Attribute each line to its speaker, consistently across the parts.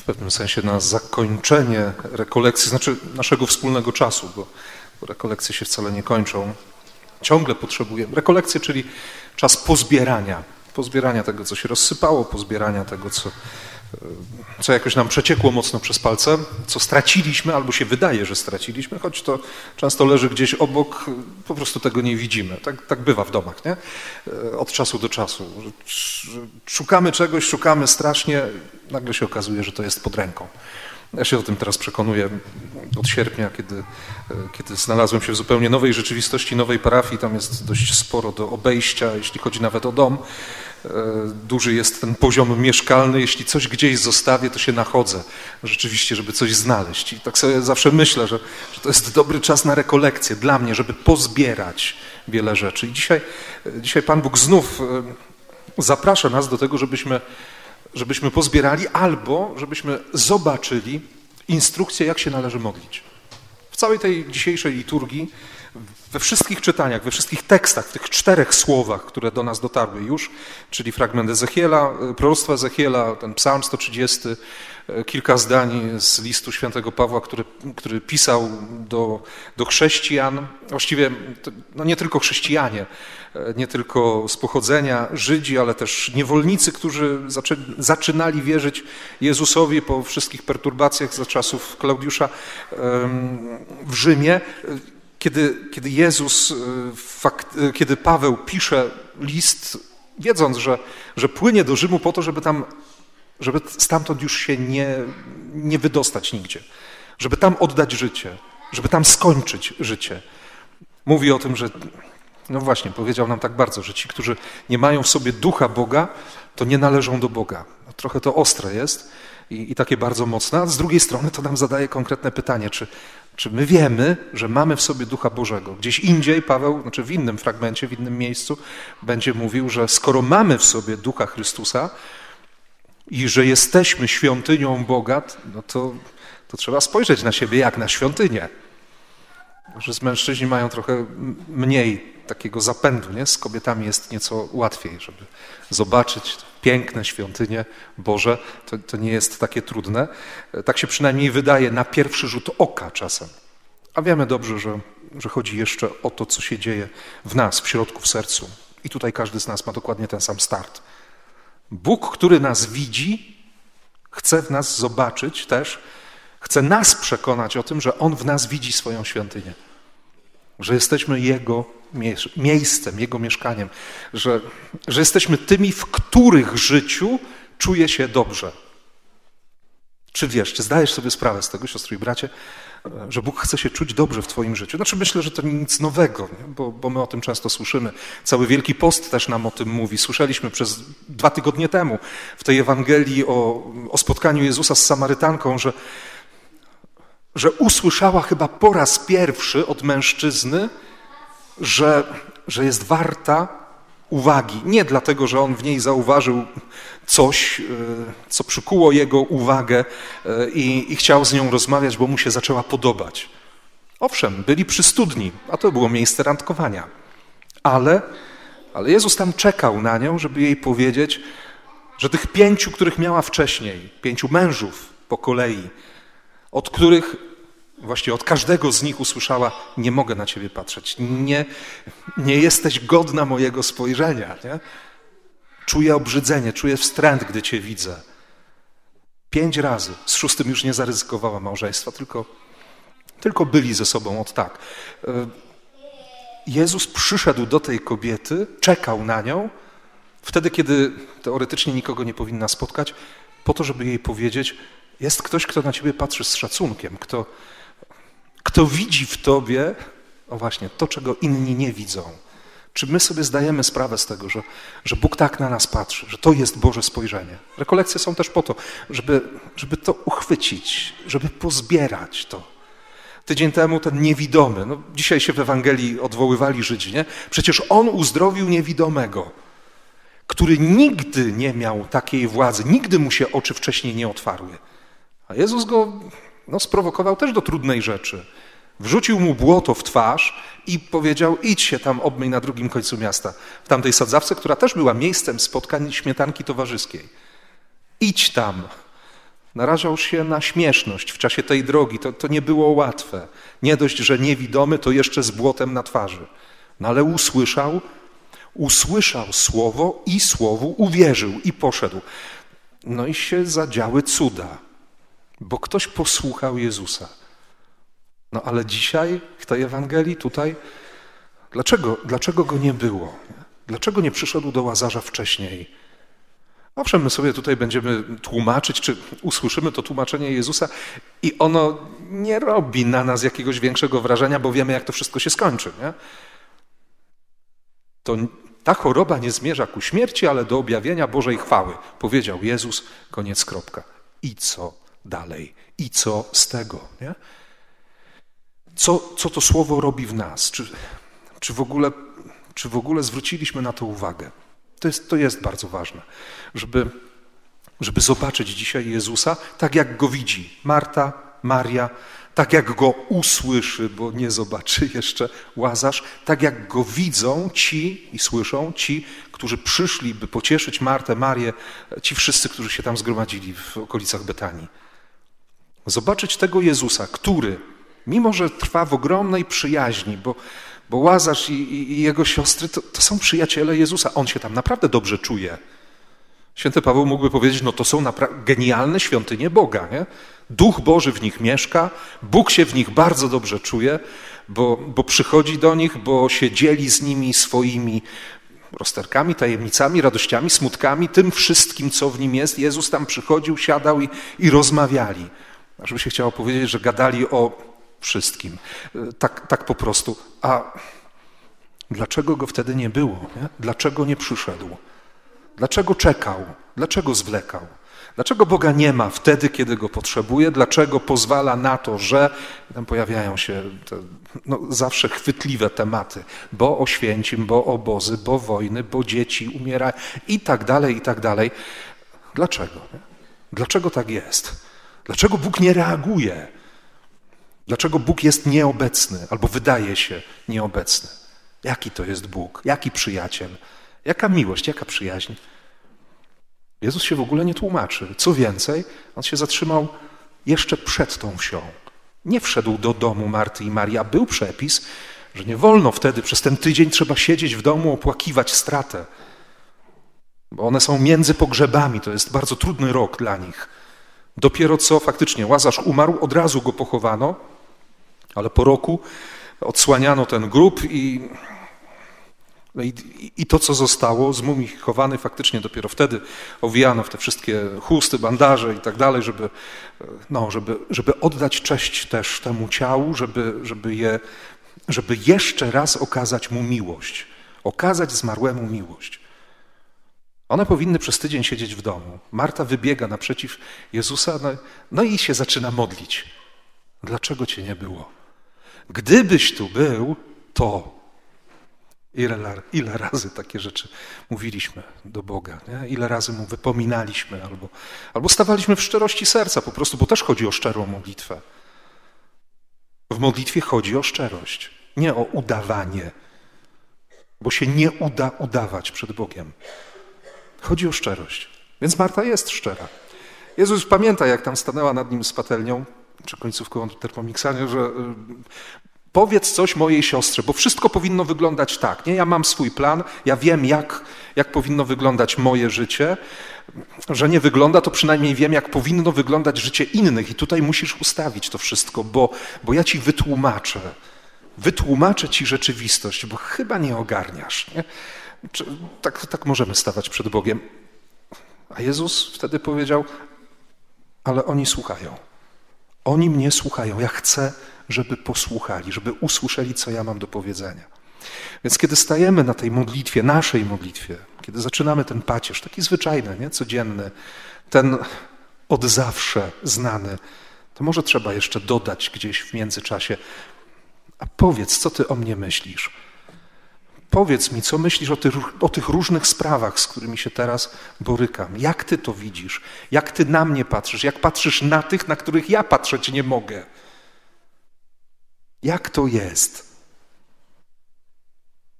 Speaker 1: w pewnym sensie na zakończenie rekolekcji, znaczy naszego wspólnego czasu, bo, bo rekolekcje się wcale nie kończą. Ciągle potrzebujemy. Rekolekcje, czyli czas pozbierania, pozbierania tego, co się rozsypało, pozbierania tego, co, co jakoś nam przeciekło mocno przez palce, co straciliśmy albo się wydaje, że straciliśmy, choć to często leży gdzieś obok, po prostu tego nie widzimy. Tak, tak bywa w domach, nie? Od czasu do czasu. Szukamy czegoś, szukamy strasznie, nagle się okazuje, że to jest pod ręką. Ja się o tym teraz przekonuję od sierpnia, kiedy, kiedy znalazłem się w zupełnie nowej rzeczywistości, nowej parafii. Tam jest dość sporo do obejścia, jeśli chodzi nawet o dom. E, duży jest ten poziom mieszkalny. Jeśli coś gdzieś zostawię, to się nachodzę rzeczywiście, żeby coś znaleźć. I tak sobie zawsze myślę, że, że to jest dobry czas na rekolekcję dla mnie, żeby pozbierać wiele rzeczy. I dzisiaj, dzisiaj Pan Bóg znów e, zaprasza nas do tego, żebyśmy, żebyśmy pozbierali albo żebyśmy zobaczyli instrukcję, jak się należy modlić. W całej tej dzisiejszej liturgii we wszystkich czytaniach, we wszystkich tekstach, w tych czterech słowach, które do nas dotarły już, czyli fragment Ezechiela, proroctwa Ezechiela, ten psalm 130, e, kilka zdań z listu świętego Pawła, który, który pisał do, do chrześcijan, właściwie no nie tylko chrześcijanie, e, nie tylko z pochodzenia Żydzi, ale też niewolnicy, którzy zaczynali wierzyć Jezusowi po wszystkich perturbacjach za czasów Klaudiusza w Rzymie. Kiedy, kiedy Jezus, e, e, kiedy Paweł pisze list, wiedząc, że, że płynie do Rzymu po to, żeby tam, żeby stamtąd już się nie, nie wydostać nigdzie, żeby tam oddać życie, żeby tam skończyć życie. Mówi o tym, że, no właśnie, powiedział nam tak bardzo, że ci, którzy nie mają w sobie ducha Boga, to nie należą do Boga. No, trochę to ostre jest i, i takie bardzo mocne, a z drugiej strony to nam zadaje konkretne pytanie, czy, czy my wiemy, że mamy w sobie Ducha Bożego? Gdzieś indziej Paweł, znaczy w innym fragmencie, w innym miejscu, będzie mówił, że skoro mamy w sobie Ducha Chrystusa i że jesteśmy świątynią Boga, no to, to trzeba spojrzeć na siebie jak na świątynię. Że z mężczyźni mają trochę mniej takiego zapędu, nie? Z kobietami jest nieco łatwiej, żeby zobaczyć piękne świątynie Boże. To, to nie jest takie trudne. Tak się przynajmniej wydaje na pierwszy rzut oka czasem. A wiemy dobrze, że, że chodzi jeszcze o to, co się dzieje w nas, w środku, w sercu. I tutaj każdy z nas ma dokładnie ten sam start. Bóg, który nas widzi, chce w nas zobaczyć też, chce nas przekonać o tym, że On w nas widzi swoją świątynię że jesteśmy Jego miejscem, Jego mieszkaniem, że, że jesteśmy tymi, w których życiu czuje się dobrze. Czy wiesz, czy zdajesz sobie sprawę z tego, siostry i bracie, że Bóg chce się czuć dobrze w Twoim życiu? Znaczy myślę, że to nic nowego, bo, bo, my o tym często słyszymy. Cały Wielki Post też nam o tym mówi. Słyszeliśmy przez dwa tygodnie temu w tej Ewangelii o, o spotkaniu Jezusa z Samarytanką, że że usłyszała chyba po raz pierwszy od mężczyzny, że, że jest warta uwagi. Nie dlatego, że on w niej zauważył coś, e, co przykuło jego uwagę e, i, i chciał z nią rozmawiać, bo mu się zaczęła podobać. Owszem, byli przy studni, a to było miejsce randkowania. Ale, ale Jezus tam czekał na nią, żeby jej powiedzieć, że tych pięciu, których miała wcześniej, pięciu mężów po kolei, od których właściwie od każdego z nich usłyszała: Nie mogę na ciebie patrzeć, nie, nie jesteś godna mojego spojrzenia. Nie? Czuję obrzydzenie, czuję wstręt, gdy cię widzę. Pięć razy, z szóstym już nie zaryzykowała małżeństwa, tylko, tylko byli ze sobą od tak. E, Jezus przyszedł do tej kobiety, czekał na nią, wtedy, kiedy teoretycznie nikogo nie powinna spotkać, po to, żeby jej powiedzieć: jest ktoś, kto na ciebie patrzy z szacunkiem, kto, kto widzi w tobie, o właśnie, to, czego inni nie widzą. Czy my sobie zdajemy sprawę z tego, że, że Bóg tak na nas patrzy, że to jest Boże spojrzenie? Rekolekcje są też po to, żeby, żeby to uchwycić, żeby pozbierać to. Tydzień temu ten niewidomy, no dzisiaj się w Ewangelii odwoływali Żydzi, nie? Przecież on uzdrowił niewidomego, który nigdy nie miał takiej władzy, nigdy mu się oczy wcześniej nie otwarły. A Jezus go no, sprowokował też do trudnej rzeczy. Wrzucił mu błoto w twarz i powiedział: idź się tam obmyj na drugim końcu miasta, w tamtej sadzawce, która też była miejscem spotkań śmietanki towarzyskiej. Idź tam. Narażał się na śmieszność w czasie tej drogi. To, to nie było łatwe. Nie dość, że niewidomy, to jeszcze z błotem na twarzy. No ale usłyszał, usłyszał słowo i słowu uwierzył i poszedł. No i się zadziały cuda, bo ktoś posłuchał Jezusa. No ale dzisiaj w tej Ewangelii tutaj, dlaczego, dlaczego go nie było? Dlaczego nie przyszedł do Łazarza wcześniej? Owszem, my sobie tutaj będziemy tłumaczyć, czy usłyszymy to tłumaczenie Jezusa i ono nie robi na nas jakiegoś większego wrażenia, bo wiemy, jak to wszystko się skończy. Nie? To ta choroba nie zmierza ku śmierci, ale do objawienia Bożej chwały. Powiedział Jezus, koniec kropka. I co dalej? I co z tego? Nie? Co, co to słowo robi w nas? Czy, czy, w ogóle, czy w ogóle zwróciliśmy na to uwagę? To jest, to jest bardzo ważne, żeby, żeby zobaczyć dzisiaj Jezusa tak, jak go widzi Marta, Maria, tak jak go usłyszy, bo nie zobaczy jeszcze Łazarz, tak jak go widzą ci i słyszą ci, którzy przyszli, by pocieszyć Martę, Marię, ci wszyscy, którzy się tam zgromadzili w okolicach Betanii. Zobaczyć tego Jezusa, który, mimo że trwa w ogromnej przyjaźni, bo bo Łazarz i, i, i jego siostry to, to, są przyjaciele Jezusa. On się tam naprawdę dobrze czuje. Święty Paweł mógłby powiedzieć, no to są genialne świątynie Boga. Nie? Duch Boży w nich mieszka, Bóg się w nich bardzo dobrze czuje, bo, bo przychodzi do nich, bo się dzieli z nimi swoimi rozterkami, tajemnicami, radościami, smutkami, tym wszystkim, co w nim jest. Jezus tam przychodził, siadał i, i rozmawiali. Żeby się chciało powiedzieć, że gadali o wszystkim. Tak, tak po prostu. A dlaczego go wtedy nie było? Nie? Dlaczego nie przyszedł? Dlaczego czekał? Dlaczego zwlekał? Dlaczego Boga nie ma wtedy, kiedy go potrzebuje? Dlaczego pozwala na to, że tam pojawiają się te, no, zawsze chwytliwe tematy, bo oświęcim, bo obozy, bo wojny, bo dzieci umierają i tak dalej, i tak dalej. Dlaczego? Dlaczego tak jest? Dlaczego Bóg nie reaguje? Dlaczego Bóg jest nieobecny albo wydaje się nieobecny? Jaki to jest Bóg? Jaki przyjaciel? Jaka miłość, jaka przyjaźń? Jezus się w ogóle nie tłumaczy. Co więcej, on się zatrzymał jeszcze przed tą wsią. Nie wszedł do domu Marty i Marii, a był przepis, że nie wolno wtedy, przez ten tydzień trzeba siedzieć w domu, opłakiwać stratę. Bo one są między pogrzebami, to jest bardzo trudny rok dla nich. Dopiero co faktycznie Łazarz umarł, od razu go pochowano, ale po roku odsłaniano ten grób i, no i, i, to, co zostało, zmumifikowane, faktycznie dopiero wtedy owijano w te wszystkie chusty, bandaże i tak dalej, żeby, no, żeby, żeby oddać cześć też temu ciału, żeby, żeby, je, żeby jeszcze raz okazać mu miłość, okazać zmarłemu miłość. One powinny przez tydzień siedzieć w domu. Marta wybiega naprzeciw Jezusa, no, no i się zaczyna modlić. Dlaczego cię nie było? Gdybyś tu był, to. Ile, ile razy takie rzeczy mówiliśmy do Boga, nie? ile razy mu wypominaliśmy, albo, albo stawaliśmy w szczerości serca po prostu, bo też chodzi o szczerą modlitwę. W modlitwie chodzi o szczerość, nie o udawanie, bo się nie uda udawać przed Bogiem. Chodzi o szczerość. Więc Marta jest szczera. Jezus pamięta, jak tam stanęła nad nim z patelnią, czy końcówką termomiksania, że y, powiedz coś mojej siostrze, bo wszystko powinno wyglądać tak. Nie? Ja mam swój plan, ja wiem, jak, jak powinno wyglądać moje życie. Że nie wygląda, to przynajmniej wiem, jak powinno wyglądać życie innych. I tutaj musisz ustawić to wszystko, bo, bo ja ci wytłumaczę. Wytłumaczę ci rzeczywistość, bo chyba nie ogarniasz. Nie? Tak, tak możemy stawać przed Bogiem. A Jezus wtedy powiedział, ale oni słuchają. Oni mnie słuchają. Ja chcę, żeby posłuchali, żeby usłyszeli, co ja mam do powiedzenia. Więc kiedy stajemy na tej modlitwie, naszej modlitwie, kiedy zaczynamy ten pacierz, taki zwyczajny, nie? codzienny, ten od zawsze znany, to może trzeba jeszcze dodać gdzieś w międzyczasie, a powiedz, co ty o mnie myślisz. Powiedz mi, co myślisz o tych, o tych, różnych sprawach, z którymi się teraz borykam. Jak ty to widzisz? Jak ty na mnie patrzysz? Jak patrzysz na tych, na których ja patrzeć nie mogę? Jak to jest?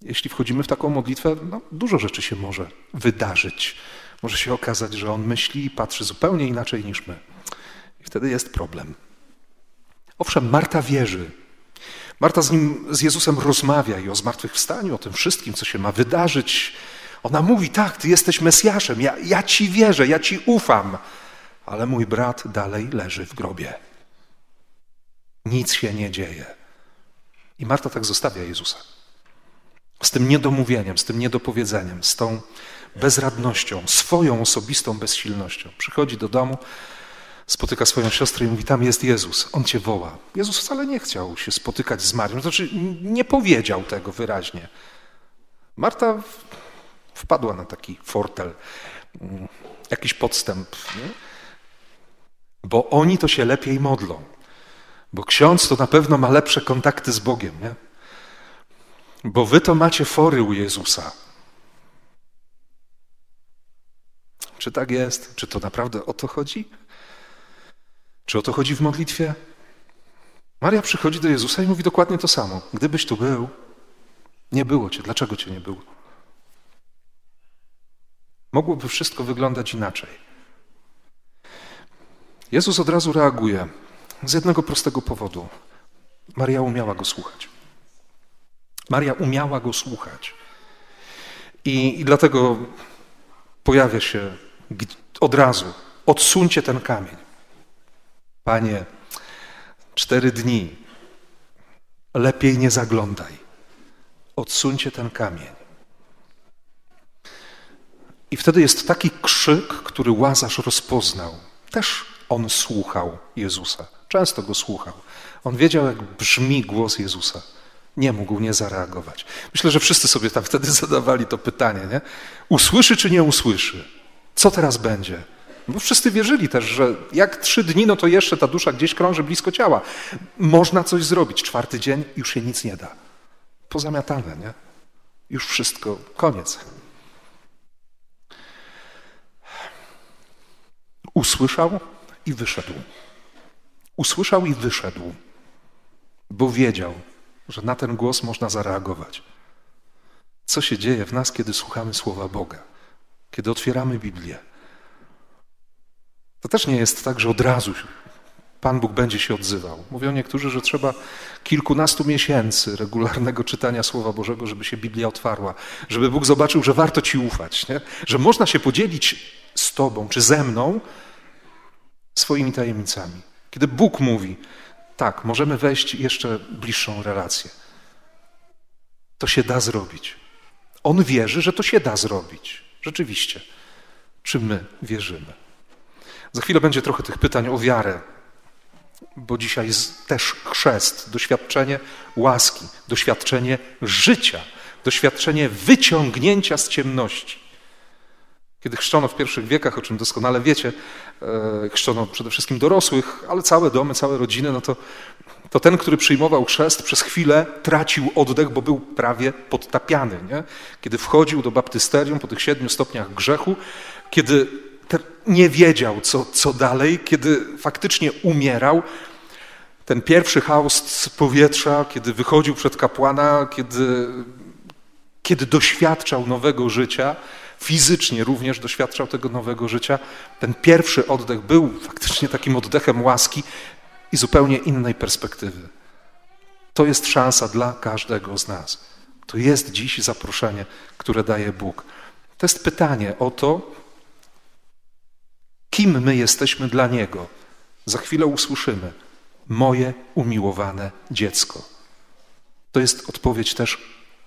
Speaker 1: Jeśli wchodzimy w taką modlitwę, no, dużo rzeczy się może wydarzyć. Może się okazać, że on myśli i patrzy zupełnie inaczej niż my. I wtedy jest problem. Owszem, Marta wierzy. Marta z nim, z Jezusem rozmawia i o zmartwychwstaniu, o tym wszystkim, co się ma wydarzyć. Ona mówi: Tak, ty jesteś Mesjaszem, ja, ja ci wierzę, ja ci ufam, ale mój brat dalej leży w grobie. Nic się nie dzieje. I Marta tak zostawia Jezusa. Z tym niedomówieniem, z tym niedopowiedzeniem, z tą bezradnością, swoją osobistą bezsilnością. Przychodzi do domu, spotyka swoją siostrę i mówi: Tam jest Jezus, on cię woła. Jezus wcale nie chciał się spotykać z Marią, znaczy nie powiedział tego wyraźnie. Marta wpadła na taki fortel, mm, jakiś podstęp, nie? bo oni to się lepiej modlą. Bo ksiądz to na pewno ma lepsze kontakty z Bogiem, nie? Bo wy to macie fory u Jezusa. Czy tak jest? Czy to naprawdę o to chodzi? Czy o to chodzi w modlitwie? Maria przychodzi do Jezusa i mówi dokładnie to samo. Gdybyś tu był, nie było cię. Dlaczego cię nie było? Mogłoby wszystko wyglądać inaczej. Jezus od razu reaguje z jednego prostego powodu. Maria umiała go słuchać. Maria umiała go słuchać. I, i dlatego pojawia się od razu: odsuńcie ten kamień. Panie, cztery dni, lepiej nie zaglądaj. Odsuńcie ten kamień. I wtedy jest taki krzyk, który Łazarz rozpoznał. Też on słuchał Jezusa. Często go słuchał. On wiedział, jak brzmi głos Jezusa. Nie mógł nie zareagować. Myślę, że wszyscy sobie tam wtedy zadawali to pytanie, nie? Usłyszy czy nie usłyszy? Co teraz będzie? Bo wszyscy wierzyli też, że jak trzy dni, no to jeszcze ta dusza gdzieś krąży blisko ciała. Można coś zrobić. Czwarty dzień już się nic nie da. Pozamiatane, nie? Już wszystko, koniec. Usłyszał i wyszedł. Usłyszał i wyszedł, bo wiedział, że na ten głos można zareagować. Co się dzieje w nas, kiedy słuchamy słowa Boga, kiedy otwieramy Biblię? To też nie jest tak, że od razu Pan Bóg będzie się odzywał. Mówią niektórzy, że trzeba kilkunastu miesięcy regularnego czytania Słowa Bożego, żeby się Biblia otwarła, żeby Bóg zobaczył, że warto Ci ufać, nie? że można się podzielić z Tobą czy ze mną swoimi tajemnicami. Kiedy Bóg mówi, tak, możemy wejść jeszcze bliższą relację. To się da zrobić. On wierzy, że to się da zrobić. Rzeczywiście. Czy my wierzymy? Za chwilę będzie trochę tych pytań o wiarę, bo dzisiaj jest też chrzest, doświadczenie łaski, doświadczenie życia, doświadczenie wyciągnięcia z ciemności. Kiedy chrzczono w pierwszych wiekach, o czym doskonale wiecie, e, chrzczono przede wszystkim dorosłych, ale całe domy, całe rodziny, no to, to ten, który przyjmował chrzest, przez chwilę tracił oddech, bo był prawie podtapiany. Nie? Kiedy wchodził do baptysterium po tych siedmiu stopniach grzechu, kiedy nie wiedział, co, co dalej, kiedy faktycznie umierał, ten pierwszy haust powietrza, kiedy wychodził przed kapłana, kiedy, kiedy doświadczał nowego życia, fizycznie również doświadczał tego nowego życia. Ten pierwszy oddech był faktycznie takim oddechem łaski i zupełnie innej perspektywy. To jest szansa dla każdego z nas. To jest dziś zaproszenie, które daje Bóg. To jest pytanie o to, kim my jesteśmy dla Niego. Za chwilę usłyszymy: Moje umiłowane dziecko. To jest odpowiedź też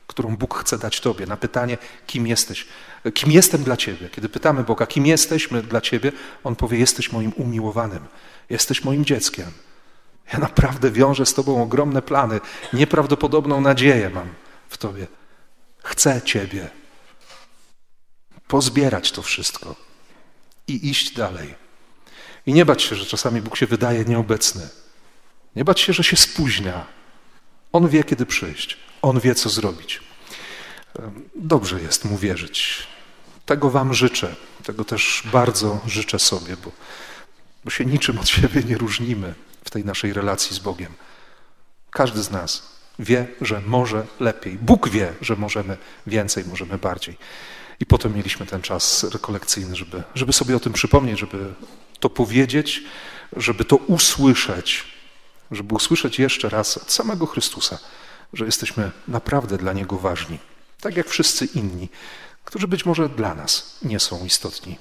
Speaker 1: którą Bóg chce dać Tobie, na pytanie, kim jesteś, kim jestem dla Ciebie. Kiedy pytamy Boga, kim jesteśmy dla Ciebie, On powie, jesteś moim umiłowanym, jesteś moim dzieckiem. Ja naprawdę wiążę z Tobą ogromne plany, nieprawdopodobną nadzieję mam w Tobie. Chcę Ciebie. Pozbierać to wszystko i iść dalej. I nie bać się, że czasami Bóg się wydaje nieobecny. Nie bać się, że się spóźnia. On wie, kiedy przyjść. On wie, co zrobić. Dobrze jest mu wierzyć. Tego Wam życzę. Tego też bardzo życzę sobie, bo, bo się niczym od siebie nie różnimy w tej naszej relacji z Bogiem. Każdy z nas wie, że może lepiej. Bóg wie, że możemy więcej, możemy bardziej. I potem mieliśmy ten czas rekolekcyjny, żeby, żeby sobie o tym przypomnieć, żeby to powiedzieć, żeby to usłyszeć, żeby usłyszeć jeszcze raz od samego Chrystusa, że jesteśmy naprawdę dla Niego ważni, tak jak wszyscy inni, którzy być może dla nas nie są istotni.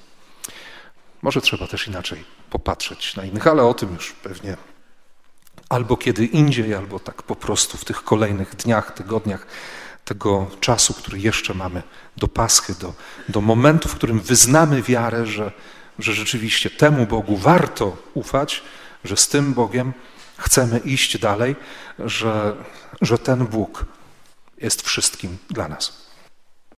Speaker 1: Może trzeba też inaczej popatrzeć na innych, ale o tym już pewnie albo kiedy indziej, albo tak po prostu w tych kolejnych dniach, tygodniach tego czasu, który jeszcze mamy do Paschy, do, do momentu, w którym wyznamy wiarę, że, że rzeczywiście temu Bogu warto ufać, że z tym Bogiem chcemy iść dalej, że, że ten Bóg jest wszystkim dla nas.